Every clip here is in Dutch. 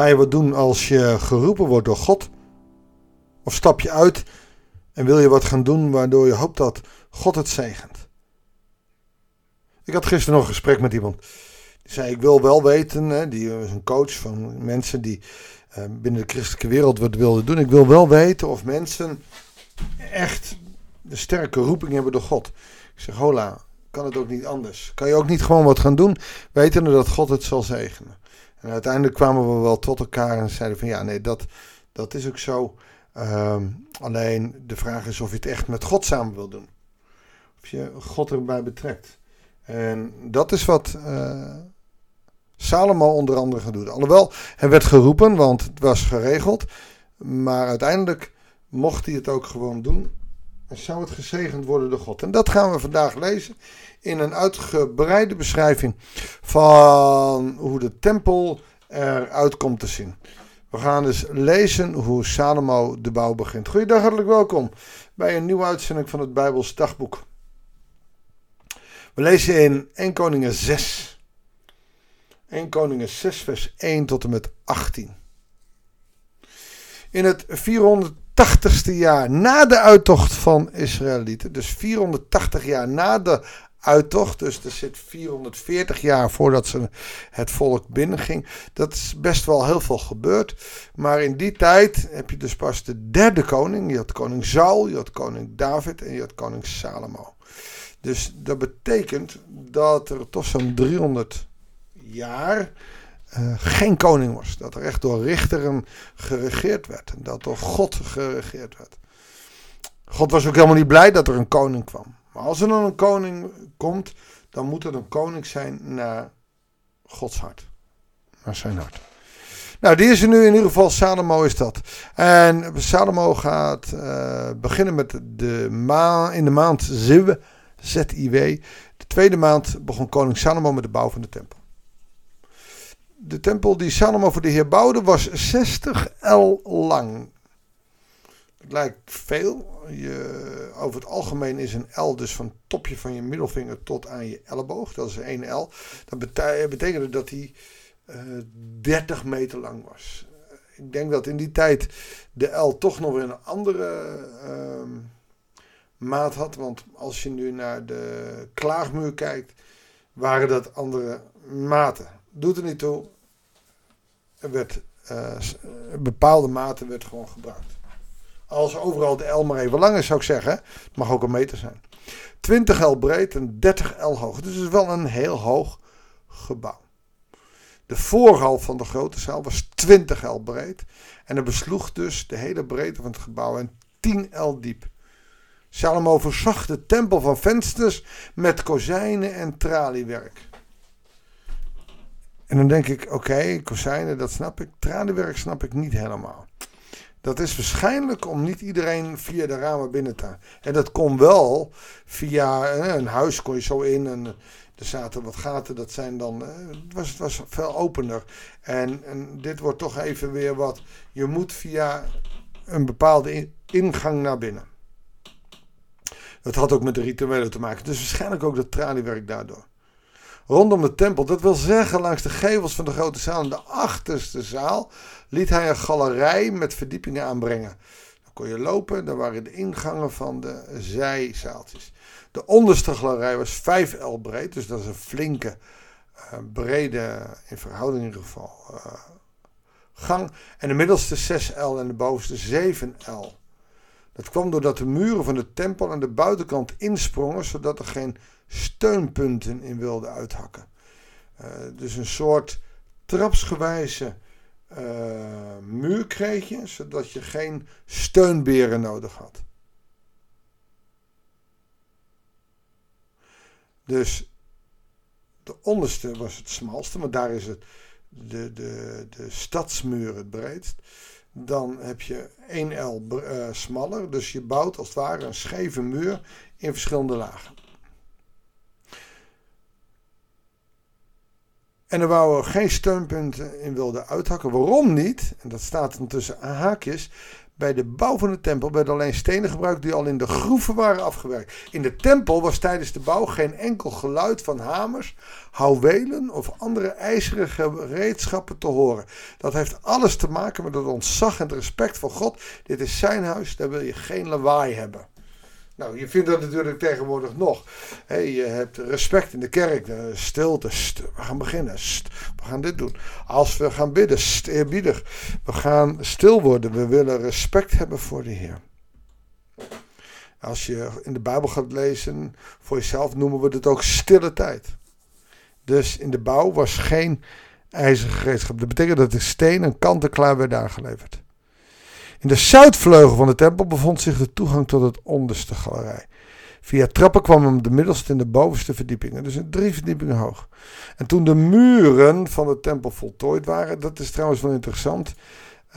Ga je wat doen als je geroepen wordt door God? Of stap je uit en wil je wat gaan doen waardoor je hoopt dat God het zegent? Ik had gisteren nog een gesprek met iemand. Die zei: Ik wil wel weten, hè, die is een coach van mensen die uh, binnen de christelijke wereld wat wilden doen. Ik wil wel weten of mensen echt de sterke roeping hebben door God. Ik zeg: Hola, kan het ook niet anders? Kan je ook niet gewoon wat gaan doen, wetende dat God het zal zegenen? En uiteindelijk kwamen we wel tot elkaar en zeiden van ja, nee, dat, dat is ook zo. Um, alleen de vraag is of je het echt met God samen wil doen. Of je God erbij betrekt. En dat is wat uh, Salomo onder andere gaat doen. Alhoewel, hij werd geroepen, want het was geregeld. Maar uiteindelijk mocht hij het ook gewoon doen. En zou het gezegend worden door God. En dat gaan we vandaag lezen in een uitgebreide beschrijving van hoe de tempel eruit komt te zien. We gaan dus lezen hoe Salomo de bouw begint. Goeiedag, hartelijk welkom bij een nieuwe uitzending van het Bijbels dagboek. We lezen in 1 Koningen 6. 1 Koningen 6 vers 1 tot en met 18. In het 480ste jaar na de uittocht van Israëlieten, dus 480 jaar na de uittocht. Dus er zit 440 jaar voordat ze het volk binnenging. Dat is best wel heel veel gebeurd. Maar in die tijd heb je dus pas de derde koning. Je had koning Saul, je had koning David en je had koning Salomo. Dus dat betekent dat er toch zo'n 300 jaar uh, geen koning was. Dat er echt door richteren geregeerd werd. En dat door God geregeerd werd. God was ook helemaal niet blij dat er een koning kwam. Maar als er dan een koning komt, dan moet het een koning zijn naar Gods hart. Naar zijn hart. Nou, die is er nu in ieder geval. Salomo is dat. En Salomo gaat uh, beginnen met de maan, in de maand Ziv, Z-I-W. De tweede maand begon koning Salomo met de bouw van de tempel. De tempel die Salomo voor de Heer bouwde was 60 L lang. Het lijkt veel. Je, over het algemeen is een L dus van het topje van je middelvinger tot aan je elleboog. Dat is een L. Dat betekende dat hij uh, eh, 30 meter lang was. Ik denk dat in die tijd de L toch nog weer een andere uh, maat had. Want als je nu naar de klaagmuur kijkt, waren dat andere maten. Doet er niet toe. Er werd, uh, bepaalde maten werd gewoon gebruikt. Als overal de L maar even lang is, zou ik zeggen. Het mag ook een meter zijn. 20 L breed en 30 L hoog. Dus het is wel een heel hoog gebouw. De voorhal van de grote zaal was 20 L breed. En er besloeg dus de hele breedte van het gebouw en 10 L diep. Salomo verzag de tempel van vensters met kozijnen en traliewerk. En dan denk ik, oké, kozijnen, dat snap ik. Traliewerk snap ik niet helemaal. Dat is waarschijnlijk om niet iedereen via de ramen binnen te En dat kon wel via een huis, kon je zo in en er zaten wat gaten. Dat zijn dan, het was, het was veel opener. En, en dit wordt toch even weer wat, je moet via een bepaalde ingang naar binnen. Dat had ook met de rituelen te maken. Dus waarschijnlijk ook dat traliewerk daardoor. Rondom de tempel, dat wil zeggen langs de gevels van de grote zaal en de achterste zaal, liet hij een galerij met verdiepingen aanbrengen. Dan kon je lopen, daar waren de ingangen van de zijzaaltjes. De onderste galerij was 5 L breed, dus dat is een flinke, uh, brede, in verhouding in ieder geval, uh, gang. En de middelste 6 L en de bovenste 7 Dat kwam doordat de muren van de tempel aan de buitenkant insprongen, zodat er geen steunpunten in wilden uithakken. Uh, dus een soort trapsgewijze uh, muur kreeg je, zodat je geen steunberen nodig had. Dus de onderste was het smalste, maar daar is het de, de, de stadsmuur het breedst. Dan heb je 1 L uh, smaller, dus je bouwt als het ware een scheve muur in verschillende lagen. En er wouden geen steunpunten in wilden uithakken. Waarom niet? En dat staat dan tussen haakjes. Bij de bouw van de tempel werden alleen stenen gebruikt die al in de groeven waren afgewerkt. In de tempel was tijdens de bouw geen enkel geluid van hamers, houwelen of andere ijzeren gereedschappen te horen. Dat heeft alles te maken met het ontzag en het respect voor God. Dit is zijn huis, daar wil je geen lawaai hebben. Nou, je vindt dat natuurlijk tegenwoordig nog. je hebt respect in de kerk, stilte. we gaan beginnen. we gaan dit doen. Als we gaan bidden, eerbiedig. We gaan stil worden. We willen respect hebben voor de Heer. Als je in de Bijbel gaat lezen, voor jezelf noemen we het ook stille tijd. Dus in de bouw was geen ijzeren gereedschap. Dat betekent dat de steen en kant-en-klaar werd aangeleverd. In de zuidvleugel van de tempel bevond zich de toegang tot het onderste galerij. Via trappen kwam hem de middelste en de bovenste verdiepingen, dus drie verdiepingen hoog. En toen de muren van de tempel voltooid waren, dat is trouwens wel interessant,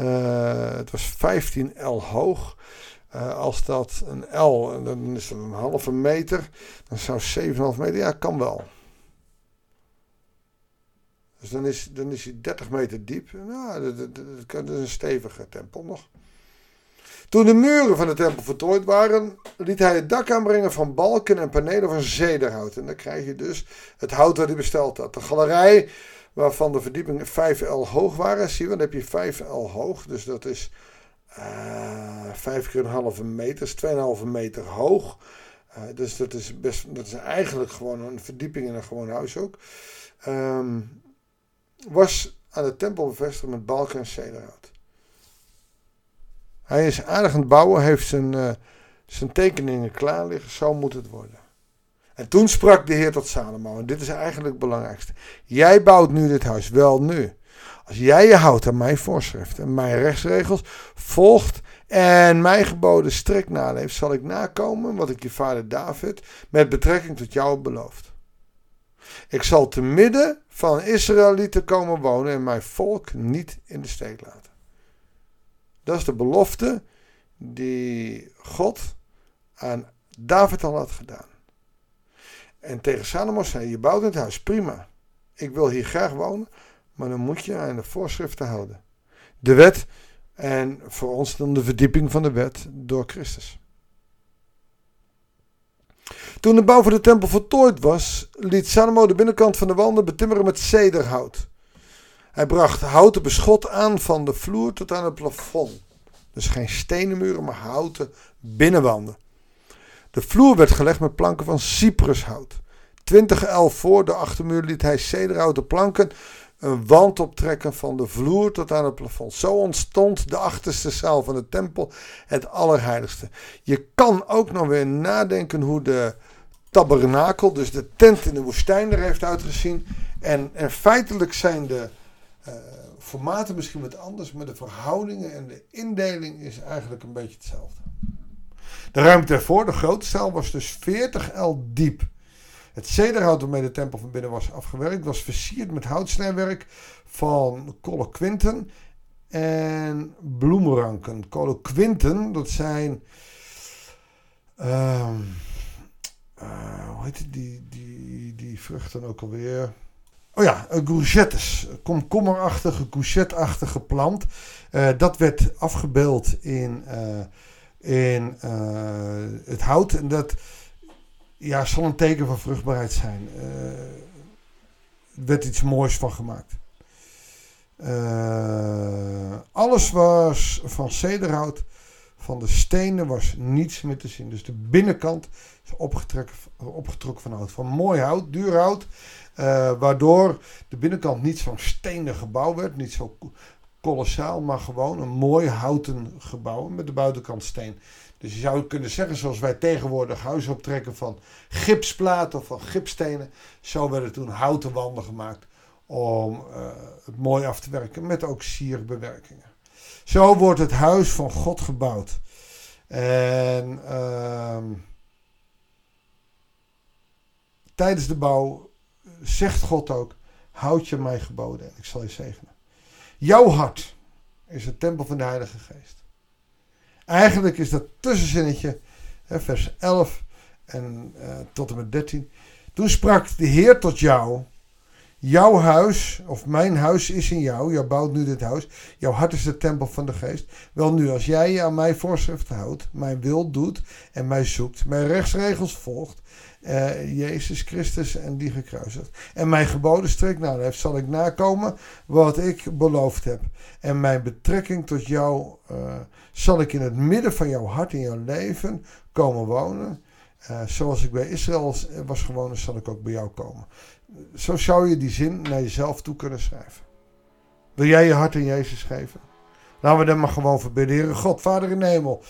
uh, het was 15 L hoog. Uh, als dat een L, dan is dat een halve meter, dan zou 7,5 meter, ja, kan wel. Dus dan is, dan is hij 30 meter diep. Nou, dat, dat, dat, is een stevige tempel nog. Toen de muren van de tempel voltooid waren, liet hij het dak aanbrengen van balken en panelen van zederhout. En dan krijg je dus het hout dat hij besteld had. De galerij, waarvan de verdiepingen 5 L hoog waren, zie je, dan heb je 5 L hoog. Dus dat is uh, 5 keer een halve meter, is 2,5 meter hoog. Uh, dus dat is, best, dat is eigenlijk gewoon een verdieping in een gewoon huis ook. Um, was aan de tempel bevestigd met balken en zederhout. Hij is aardig aan het bouwen, heeft zijn, uh, zijn tekeningen klaar liggen. Zo moet het worden. En toen sprak de Heer tot Salomo. En dit is eigenlijk het belangrijkste. Jij bouwt nu dit huis. Wel nu. Als jij je houdt aan mijn voorschriften en mijn rechtsregels, volgt en mijn geboden strikt naleeft, zal ik nakomen wat ik je vader David met betrekking tot jou beloofd. Ik zal te midden van Israëlieten komen wonen en mijn volk niet in de steek laten. Dat is de belofte die God aan David al had gedaan. En tegen Salomo zei: Je bouwt het huis, prima. Ik wil hier graag wonen, maar dan moet je aan de voorschriften houden. De wet en voor ons dan de verdieping van de wet door Christus. Toen de bouw van de tempel voltooid was, liet Salomo de binnenkant van de wanden betimmeren met cederhout. Hij bracht houten beschot aan van de vloer tot aan het plafond. Dus geen stenen muren, maar houten binnenwanden. De vloer werd gelegd met planken van cyprushout. 20 el voor de achtermuur liet hij cederhouten planken een wand optrekken van de vloer tot aan het plafond. Zo ontstond de achterste zaal van de tempel, het allerheiligste. Je kan ook nog weer nadenken hoe de tabernakel, dus de tent in de woestijn, er heeft uitgezien. En, en feitelijk zijn de uh, formaten misschien wat anders, maar de verhoudingen en de indeling is eigenlijk een beetje hetzelfde. De ruimte ervoor, de grote zaal, was dus 40 L diep. Het cederhout waarmee de tempel van binnen was afgewerkt, was versierd met houtsnijwerk van kolenquinten en bloemranken. Kolenquinten, dat zijn. Uh, hoe heet die, die, die vruchten ook alweer? Oh ja, courgettes. Komkommerachtige, courgette-achtige plant. Uh, dat werd afgebeeld in, uh, in het hout. En dat ja, zal een teken van vruchtbaarheid zijn. er werd iets moois van gemaakt. alles was van cederhout. Van de stenen was niets meer te zien. Dus de binnenkant is opgetrokken, van hout. Van mooi hout, duur hout. Uh, waardoor de binnenkant niet zo'n stenen gebouw werd, niet zo kolossaal, maar gewoon een mooi houten gebouw met de buitenkant steen. Dus je zou kunnen zeggen, zoals wij tegenwoordig huizen optrekken van gipsplaten of van gipstenen, zo werden toen houten wanden gemaakt om uh, het mooi af te werken met ook sierbewerkingen. Zo wordt het huis van God gebouwd. En uh, tijdens de bouw zegt God ook: houd je mij geboden en ik zal je zegenen. Jouw hart is het tempel van de Heilige Geest. Eigenlijk is dat tussenzinnetje, vers 11 en uh, tot en met 13. Toen sprak de Heer tot jou: Jouw huis, of mijn huis is in jou. Jij bouwt nu dit huis. Jouw hart is de tempel van de geest. Wel nu, als jij je aan mijn voorschriften houdt, mijn wil doet en mij zoekt, mijn rechtsregels volgt, uh, Jezus Christus en die gekruisigd. En mijn geboden strikt heeft, zal ik nakomen wat ik beloofd heb. En mijn betrekking tot jou uh, zal ik in het midden van jouw hart, in jouw leven, komen wonen. Uh, zoals ik bij Israël was gewoond, zal ik ook bij jou komen. Zo zou je die zin naar jezelf toe kunnen schrijven. Wil jij je hart aan Jezus geven? Laten we dan maar gewoon verbidden. Heere God, Vader in hemel.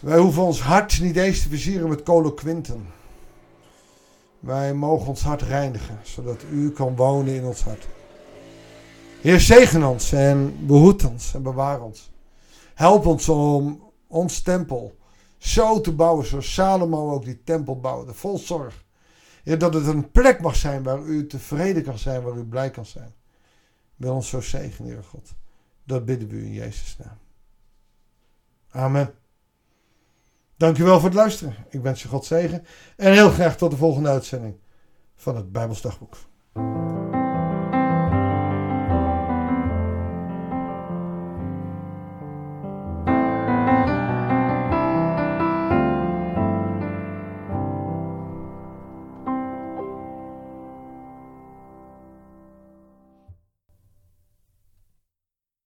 Wij hoeven ons hart niet eens te versieren met coloquinten. Wij mogen ons hart reinigen, zodat u kan wonen in ons hart. Heer, zegen ons en behoed ons en bewaar ons. Help ons om ons tempel zo te bouwen zoals Salomo ook die tempel bouwde, vol zorg. Dat het een plek mag zijn waar u tevreden kan zijn, waar u blij kan zijn. Wil ons zo zegenen, Heer God. Dat bidden we u in Jezus' naam. Amen. Dankjewel voor het luisteren. Ik wens je God zegen. En heel graag tot de volgende uitzending van het Bijbelsdagboek.